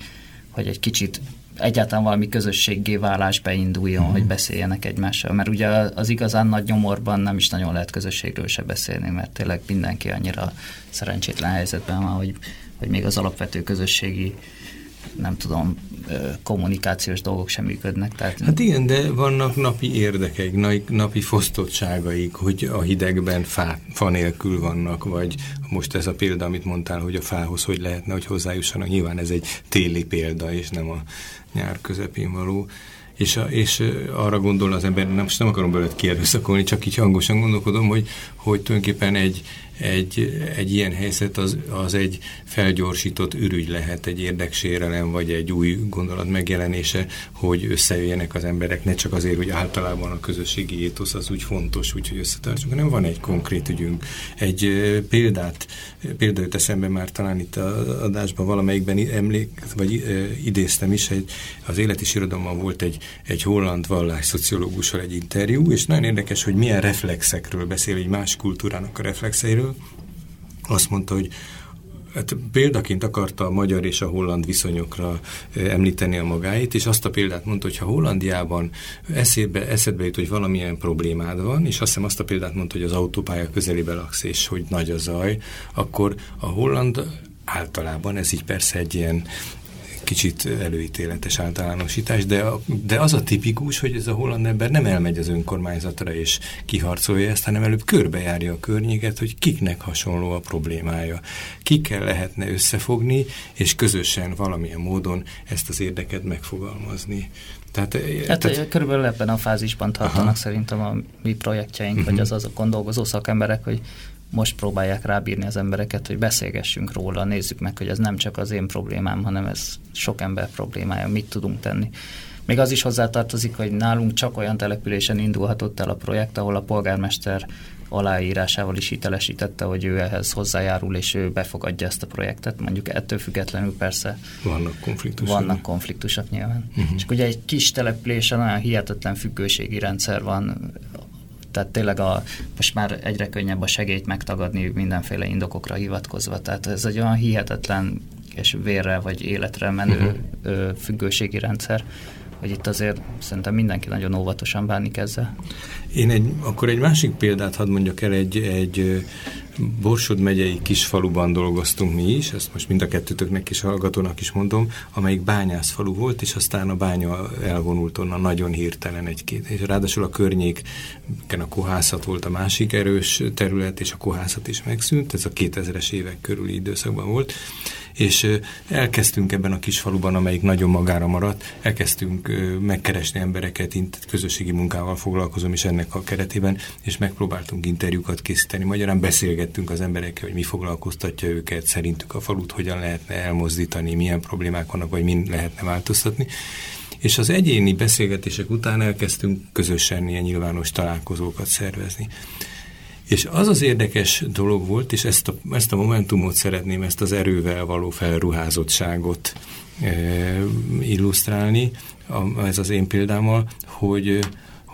hogy egy kicsit egyáltalán valami közösséggé válás beinduljon, uh-huh. hogy beszéljenek egymással. Mert ugye az igazán nagy nyomorban nem is nagyon lehet közösségről se beszélni, mert tényleg mindenki annyira szerencsétlen helyzetben van, hogy, hogy még az alapvető közösségi nem tudom, kommunikációs dolgok sem működnek. Tehát... Hát igen, de vannak napi érdekeik, napi fosztottságaik, hogy a hidegben fá, fa nélkül vannak, vagy most ez a példa, amit mondtál, hogy a fához hogy lehetne, hogy hozzájussanak. Nyilván ez egy téli példa, és nem a nyár közepén való és, a, és arra gondol az ember, nem, most nem akarom belőle kierőszakolni, csak így hangosan gondolkodom, hogy, hogy tulajdonképpen egy, egy, egy ilyen helyzet az, az egy felgyorsított ürügy lehet, egy érdeksérelem, vagy egy új gondolat megjelenése, hogy összejöjjenek az emberek, ne csak azért, hogy általában a közösségi étosz az úgy fontos, úgyhogy összetartsunk, hanem van egy konkrét ügyünk. Egy példát, példát eszembe már talán itt a adásban valamelyikben emlék, vagy idéztem is, egy, az életis irodalomban volt egy, egy holland vallásszociológussal egy interjú, és nagyon érdekes, hogy milyen reflexekről beszél, egy más kultúrának a reflexeiről, azt mondta, hogy Hát példaként akarta a magyar és a holland viszonyokra említeni a magáit, és azt a példát mondta, hogy ha Hollandiában eszébe, eszedbe jut, hogy valamilyen problémád van, és azt hiszem azt a példát mondta, hogy az autópálya közelébe laksz, és hogy nagy a zaj, akkor a holland általában, ez így persze egy ilyen kicsit előítéletes általánosítás, de, de az a tipikus, hogy ez a holland ember nem elmegy az önkormányzatra és kiharcolja ezt, hanem előbb körbejárja a környéket, hogy kiknek hasonló a problémája. Kikkel lehetne összefogni, és közösen valamilyen módon ezt az érdeket megfogalmazni. Tehát, hát tehát... körülbelül ebben a fázisban tartanak Aha. szerintem a mi projektjeink, uh-huh. vagy az azokon dolgozó szakemberek, hogy most próbálják rábírni az embereket, hogy beszélgessünk róla, nézzük meg, hogy ez nem csak az én problémám, hanem ez sok ember problémája, mit tudunk tenni. Még az is hozzátartozik, hogy nálunk csak olyan településen indulhatott el a projekt, ahol a polgármester aláírásával is hitelesítette, hogy ő ehhez hozzájárul, és ő befogadja ezt a projektet. Mondjuk ettől függetlenül persze vannak konfliktusok. Vannak konfliktusok nyilván. Uh-huh. És ugye egy kis településen olyan hihetetlen függőségi rendszer van, tehát tényleg a, most már egyre könnyebb a segélyt megtagadni mindenféle indokokra hivatkozva. Tehát ez egy olyan hihetetlen és vérre vagy életre menő uh-huh. függőségi rendszer, hogy itt azért szerintem mindenki nagyon óvatosan bánik ezzel. Én egy, akkor egy másik példát hadd mondjak el, egy, egy Borsod megyei kisfaluban dolgoztunk mi is, ezt most mind a kettőtöknek is hallgatónak is mondom, amelyik bányászfalu volt, és aztán a bánya elvonult onnan nagyon hirtelen egy-két. És ráadásul a környéken a kohászat volt a másik erős terület, és a kohászat is megszűnt, ez a 2000-es évek körüli időszakban volt, és elkezdtünk ebben a kis faluban, amelyik nagyon magára maradt, elkezdtünk megkeresni embereket, közösségi munkával foglalkozom is ennek a keretében, és megpróbáltunk interjúkat készíteni. Magyarán beszélgettünk az emberekkel, hogy mi foglalkoztatja őket, szerintük a falut hogyan lehetne elmozdítani, milyen problémák vannak, vagy min lehetne változtatni. És az egyéni beszélgetések után elkezdtünk közösen ilyen nyilvános találkozókat szervezni. És az az érdekes dolog volt, és ezt a, ezt a momentumot szeretném, ezt az erővel való felruházottságot e, illusztrálni, a, ez az én példámmal, hogy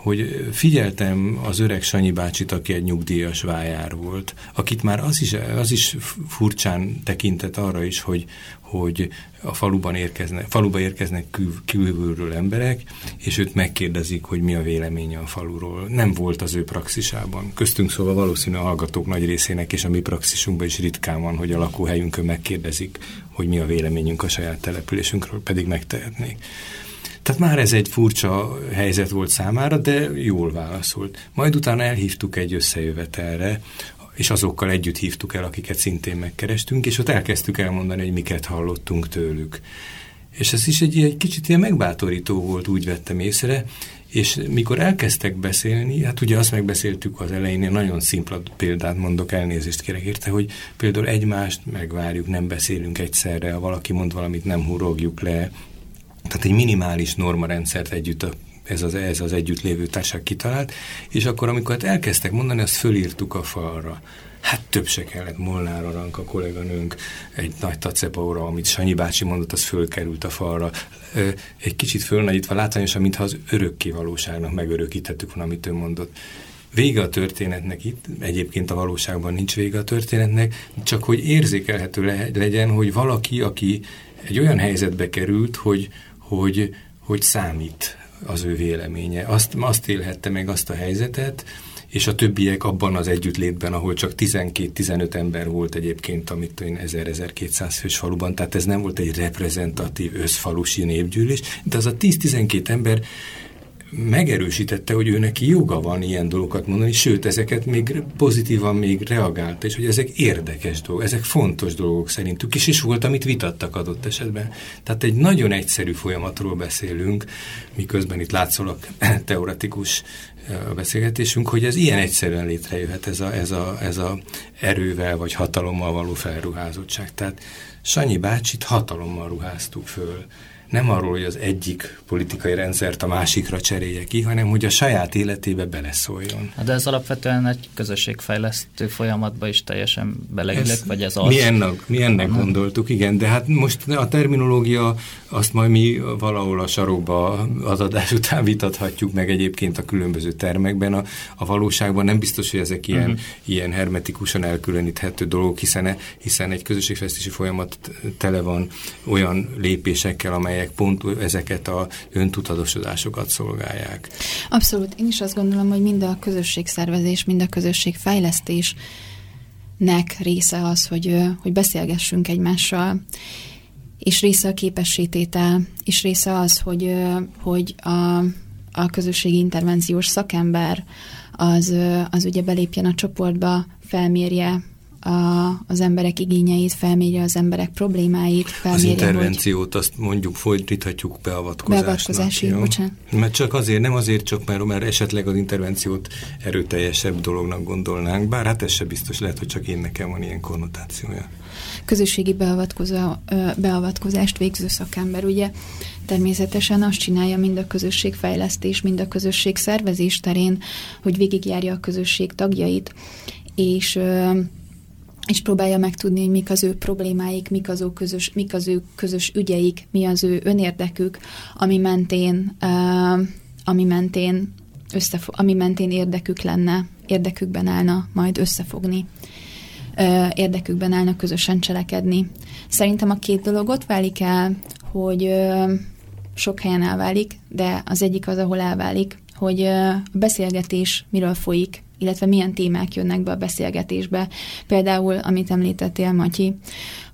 hogy figyeltem az öreg Sanyi bácsit, aki egy nyugdíjas vájár volt, akit már az is, az is furcsán tekintett arra is, hogy, hogy a faluban érkeznek, faluba érkeznek kül, kívülről emberek, és őt megkérdezik, hogy mi a véleménye a faluról. Nem volt az ő praxisában. Köztünk szóval valószínű a hallgatók nagy részének és a mi praxisunkban is ritkán van, hogy a lakóhelyünkön megkérdezik, hogy mi a véleményünk a saját településünkről, pedig megtehetnék. Tehát már ez egy furcsa helyzet volt számára, de jól válaszolt. Majd utána elhívtuk egy összejövetelre, és azokkal együtt hívtuk el, akiket szintén megkerestünk, és ott elkezdtük elmondani, hogy miket hallottunk tőlük. És ez is egy, egy kicsit ilyen megbátorító volt, úgy vettem észre, és mikor elkezdtek beszélni, hát ugye azt megbeszéltük az elején, én nagyon szimpla példát mondok, elnézést kérek érte, hogy például egymást megvárjuk, nem beszélünk egyszerre, ha valaki mond valamit, nem hurogjuk le, tehát egy minimális normarendszert együtt a ez az, ez az együtt lévő társaság kitalált, és akkor, amikor hát elkezdtek mondani, azt fölírtuk a falra. Hát több se kellett, Molnár Arank, a kolléganőnk, egy nagy tacepaura, amit Sanyi bácsi mondott, az fölkerült a falra. Egy kicsit fölnagyítva látványosan, mintha az örökké valóságnak megörökítettük volna, amit ő mondott. Vége a történetnek itt, egyébként a valóságban nincs vége a történetnek, csak hogy érzékelhető le, legyen, hogy valaki, aki egy olyan helyzetbe került, hogy, hogy, hogy számít az ő véleménye. Azt, azt élhette meg azt a helyzetet, és a többiek abban az együttlétben, ahol csak 12-15 ember volt egyébként, amit én 1000-1200 fős faluban, tehát ez nem volt egy reprezentatív összfalusi népgyűlés, de az a 10-12 ember megerősítette, hogy ő neki joga van ilyen dolgokat mondani, sőt, ezeket még pozitívan még reagálta, és hogy ezek érdekes dolgok, ezek fontos dolgok szerintük, és is volt, amit vitattak adott esetben. Tehát egy nagyon egyszerű folyamatról beszélünk, miközben itt látszólag *laughs* teoretikus a beszélgetésünk, hogy ez ilyen egyszerűen létrejöhet, ez a, ez a, ez a erővel vagy hatalommal való felruházottság. Tehát Sanyi bácsit hatalommal ruháztuk föl nem arról, hogy az egyik politikai rendszert a másikra cserélje ki, hanem hogy a saját életébe beleszóljon. De ez alapvetően egy közösségfejlesztő folyamatba is teljesen beleillek, vagy ez az? Mi ennek, mi ennek gondoltuk, igen, de hát most a terminológia, azt majd mi valahol a sarokba az adás után vitathatjuk meg egyébként a különböző termekben. A, a valóságban nem biztos, hogy ezek ilyen, uh-huh. ilyen hermetikusan elkülöníthető dolgok, hiszen, hiszen egy közösségfejlesztési folyamat tele van olyan lépésekkel, amelyek amelyek pont ezeket a öntudatosodásokat szolgálják. Abszolút. Én is azt gondolom, hogy mind a közösségszervezés, mind a közösségfejlesztés nek része az, hogy, hogy beszélgessünk egymással, és része a képessététel, és része az, hogy, hogy a, a közösségi intervenciós szakember az, az ugye belépjen a csoportba, felmérje a, az emberek igényeit, felmérje az emberek problémáit, felmérje, Az intervenciót hogy... azt mondjuk fordíthatjuk beavatkozásnak. Beavatkozási, jó? bocsánat. Mert csak azért, nem azért csak, mert, mert esetleg az intervenciót erőteljesebb dolognak gondolnánk, bár hát ez se biztos, lehet, hogy csak én nekem van ilyen konnotációja. Közösségi beavatkozást végző szakember, ugye természetesen azt csinálja mind a közösségfejlesztés, mind a közösség szervezés terén, hogy végigjárja a közösség tagjait, és és próbálja megtudni, hogy mik az ő problémáik, mik az ő közös, mik az ő közös ügyeik, mi az ő önérdekük, ami mentén, uh, ami mentén összefo- ami mentén érdekük lenne, érdekükben állna majd összefogni, uh, érdekükben állna közösen cselekedni. Szerintem a két dolog ott válik el, hogy sok helyen elválik, de az egyik az, ahol elválik, hogy a beszélgetés miről folyik, illetve milyen témák jönnek be a beszélgetésbe. Például, amit említettél, Matyi,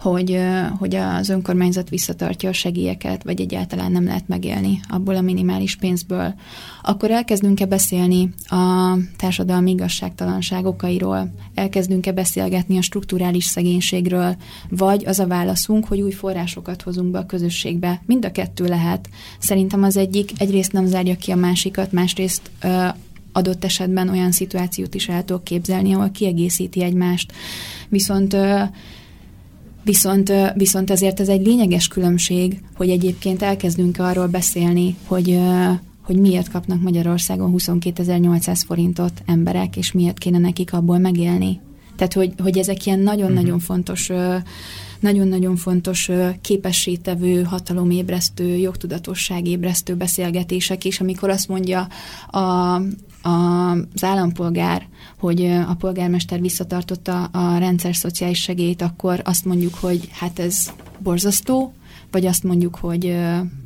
hogy, hogy az önkormányzat visszatartja a segélyeket, vagy egyáltalán nem lehet megélni abból a minimális pénzből. Akkor elkezdünk-e beszélni a társadalmi igazságtalanság okairól, elkezdünk-e beszélgetni a strukturális szegénységről, vagy az a válaszunk, hogy új forrásokat hozunk be a közösségbe. Mind a kettő lehet. Szerintem az egyik egyrészt nem zárja ki a másikat, másrészt adott esetben olyan szituációt is el tudok képzelni, ahol kiegészíti egymást. Viszont Viszont, viszont ezért ez egy lényeges különbség, hogy egyébként elkezdünk arról beszélni, hogy, hogy miért kapnak Magyarországon 22.800 forintot emberek, és miért kéne nekik abból megélni. Tehát, hogy, hogy ezek ilyen nagyon-nagyon uh-huh. fontos nagyon-nagyon fontos képességtevő, hatalomébresztő, jogtudatosságébresztő beszélgetések is, amikor azt mondja a, az állampolgár, hogy a polgármester visszatartotta a rendszer szociális segélyt, akkor azt mondjuk, hogy hát ez borzasztó, vagy azt mondjuk, hogy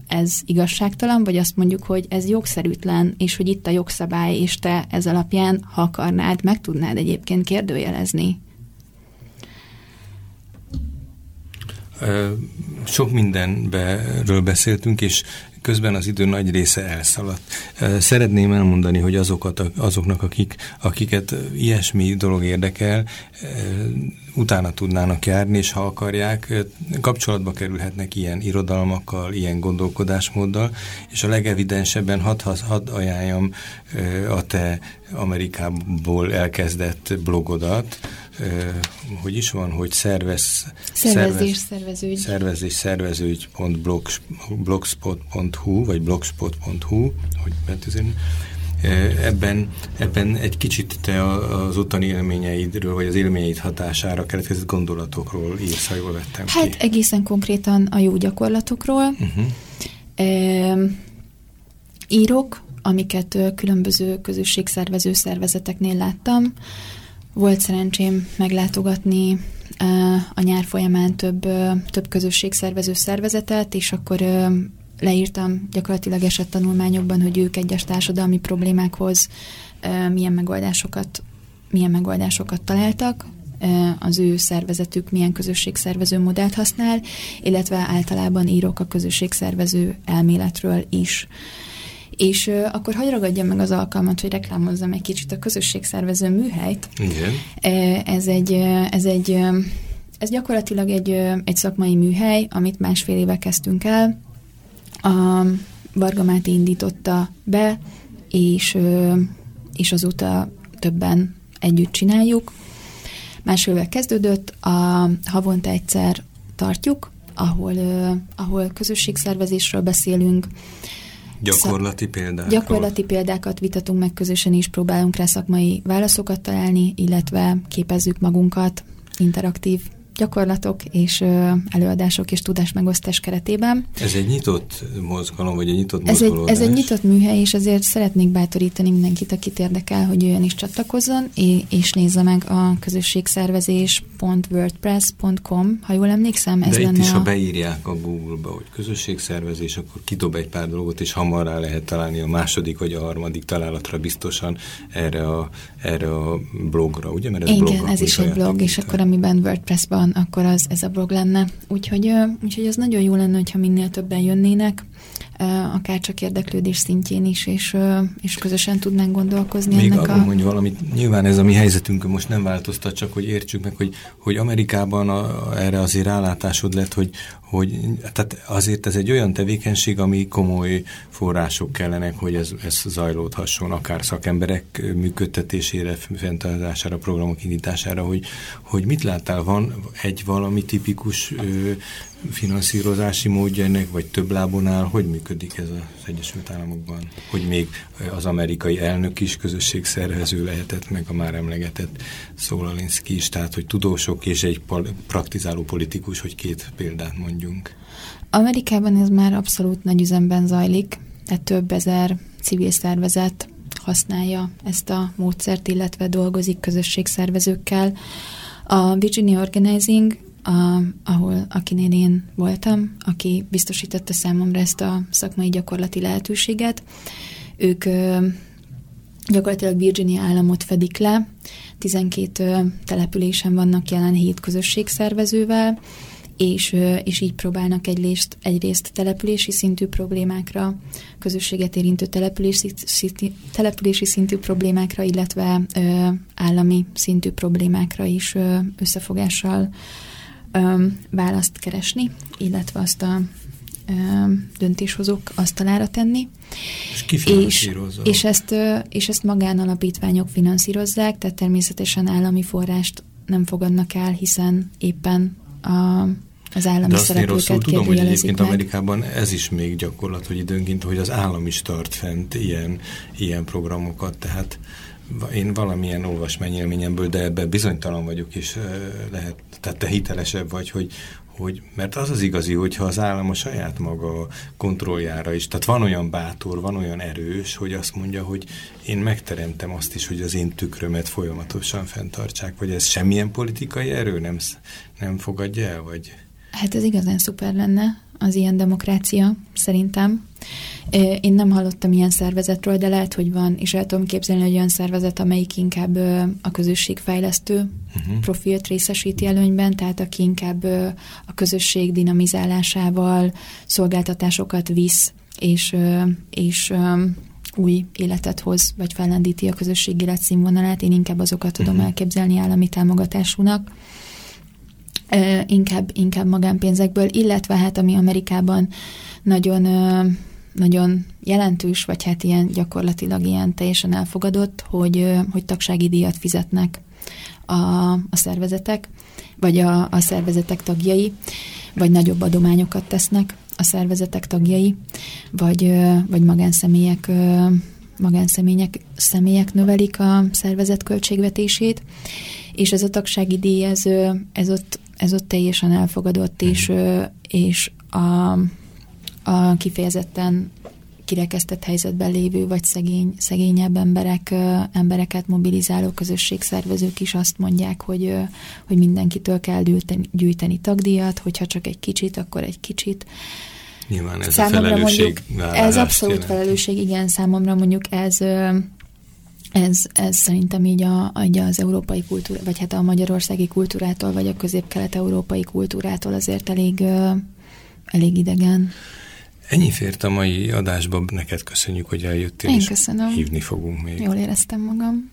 ez igazságtalan, vagy azt mondjuk, hogy ez jogszerűtlen, és hogy itt a jogszabály, és te ez alapján, ha akarnád, meg tudnád egyébként kérdőjelezni. Sok mindenről beszéltünk, és közben az idő nagy része elszaladt. Szeretném elmondani, hogy azokat, azoknak, akik, akiket ilyesmi dolog érdekel, utána tudnának járni, és ha akarják, kapcsolatba kerülhetnek ilyen irodalmakkal, ilyen gondolkodásmóddal, és a legevidensebben hadd had ajánljam a te Amerikából elkezdett blogodat, hogy is van, hogy szervez, szervezés, szervezőgy. Szervezés, szervezőgy.blogspot.hu, vagy blogspot.hu, hogy betűzünk. Ebben, ebben egy kicsit te az ottani élményeidről, vagy az élményeid hatására keletkezett gondolatokról írsz, ha jól vettem Hát ki. egészen konkrétan a jó gyakorlatokról. Uh-huh. E, írok, amiket különböző közösségszervező szervezeteknél láttam, volt szerencsém meglátogatni a nyár folyamán több, több közösségszervező szervezetet, és akkor leírtam gyakorlatilag esettanulmányokban, hogy ők egyes társadalmi problémákhoz milyen megoldásokat, milyen megoldásokat találtak, az ő szervezetük milyen közösségszervező modellt használ, illetve általában írok a közösségszervező elméletről is. És uh, akkor hagyj ragadjam meg az alkalmat, hogy reklámozzam egy kicsit a közösségszervező műhelyt. Igen. Ez egy, ez egy, ez gyakorlatilag egy, egy szakmai műhely, amit másfél éve kezdtünk el. A Varga Máté indította be, és, és azóta többen együtt csináljuk. Másfél éve kezdődött, a havonta egyszer tartjuk, ahol, ahol közösségszervezésről beszélünk, Gyakorlati példákat? Gyakorlati példákat vitatunk meg közösen is, próbálunk rá szakmai válaszokat találni, illetve képezzük magunkat interaktív gyakorlatok és előadások és tudásmegosztás keretében. Ez egy nyitott mozgalom, vagy egy nyitott ez egy, ez egy nyitott műhely, és ezért szeretnék bátorítani mindenkit, akit érdekel, hogy jöjjön is csatlakozzon, és nézze meg a közösségszervezés.wordpress.com, ha jól emlékszem. Ez De itt is, a... ha beírják a Google-ba, hogy közösségszervezés, akkor kidob egy pár dolgot, és hamar rá lehet találni a második vagy a harmadik találatra biztosan erre a, erre a blogra, ugye? Mert ez Igen, blog, ez is egy blog, és akkor amiben WordPress-ban van, akkor az ez a blog lenne. Úgyhogy, úgyhogy az nagyon jó lenne, hogyha minél többen jönnének, akár csak érdeklődés szintjén is, és, és közösen tudnánk gondolkozni Még ennek a... mondja valamit, nyilván ez a mi helyzetünkön most nem változtat, csak hogy értsük meg, hogy, hogy Amerikában a, erre azért rálátásod lett, hogy, hogy tehát azért ez egy olyan tevékenység, ami komoly források kellenek, hogy ez, ez zajlódhasson, akár szakemberek működtetésére, fenntartására, programok indítására, hogy, hogy mit láttál, van egy valami tipikus ö, finanszírozási módja ennek, vagy több lábon áll, hogy működik ez az Egyesült Államokban? Hogy még az amerikai elnök is közösségszervező lehetett, meg a már emlegetett Szólalinszki is, tehát hogy tudósok és egy praktizáló politikus, hogy két példát mondjunk. Amerikában ez már abszolút nagy üzemben zajlik, tehát több ezer civil szervezet használja ezt a módszert, illetve dolgozik közösségszervezőkkel. A Virginia Organizing a, ahol, akinél én voltam, aki biztosította számomra ezt a szakmai gyakorlati lehetőséget. Ők ö, gyakorlatilag Virginia államot fedik le, 12 településen vannak jelen hét közösségszervezővel, és, és így próbálnak egyrészt, egyrészt települési szintű problémákra, közösséget érintő települési, települési szintű problémákra, illetve ö, állami szintű problémákra is ö, összefogással ö, választ keresni, illetve azt a ö, döntéshozók asztalára tenni. És és, és, ezt, és ezt magánalapítványok finanszírozzák, tehát természetesen állami forrást nem fogadnak el, hiszen éppen a, az állami De azt én rosszul tudom, hogy egyébként meg. Amerikában ez is még gyakorlat, hogy időnként, hogy az állam is tart fent ilyen, ilyen programokat, tehát én valamilyen olvasmányélményemből, de ebben bizonytalan vagyok, és lehet, tehát te hitelesebb vagy, hogy, hogy, mert az az igazi, hogyha az állam a saját maga kontrolljára is, tehát van olyan bátor, van olyan erős, hogy azt mondja, hogy én megteremtem azt is, hogy az én tükrömet folyamatosan fenntartsák, vagy ez semmilyen politikai erő nem, nem fogadja el, vagy... Hát ez igazán szuper lenne, az ilyen demokrácia, szerintem. Én nem hallottam ilyen szervezetről, de lehet, hogy van, és el tudom képzelni, hogy olyan szervezet, amelyik inkább a közösségfejlesztő uh-huh. profilt részesíti előnyben, tehát aki inkább a közösség dinamizálásával szolgáltatásokat visz, és, és új életet hoz, vagy fellendíti a közösség életszínvonalát. Én inkább azokat tudom uh-huh. elképzelni állami támogatásúnak inkább, inkább magánpénzekből, illetve hát ami Amerikában nagyon, nagyon jelentős, vagy hát ilyen gyakorlatilag ilyen teljesen elfogadott, hogy, hogy tagsági díjat fizetnek a, a szervezetek, vagy a, a szervezetek tagjai, vagy nagyobb adományokat tesznek a szervezetek tagjai, vagy, vagy magánszemélyek magánszemélyek személyek növelik a szervezet költségvetését, és ez a tagsági díj, ez, ez ott ez ott teljesen elfogadott, és, és a, a kifejezetten kirekesztett helyzetben lévő, vagy szegény, szegényebb emberek, embereket mobilizáló közösségszervezők is azt mondják, hogy, hogy mindenkitől kell gyűjteni, gyűjteni tagdíjat, hogyha csak egy kicsit, akkor egy kicsit. Nyilván ez számomra a felelősség mondjuk, Ez abszolút jelenti. felelősség, igen, számomra mondjuk ez ez, ez szerintem így, a, így az európai kultúra, vagy hát a magyarországi kultúrától, vagy a közép-kelet-európai kultúrától azért elég, elég idegen. Ennyi fért a mai adásba, neked köszönjük, hogy eljöttél, Én és köszönöm. hívni fogunk még. Jól éreztem magam.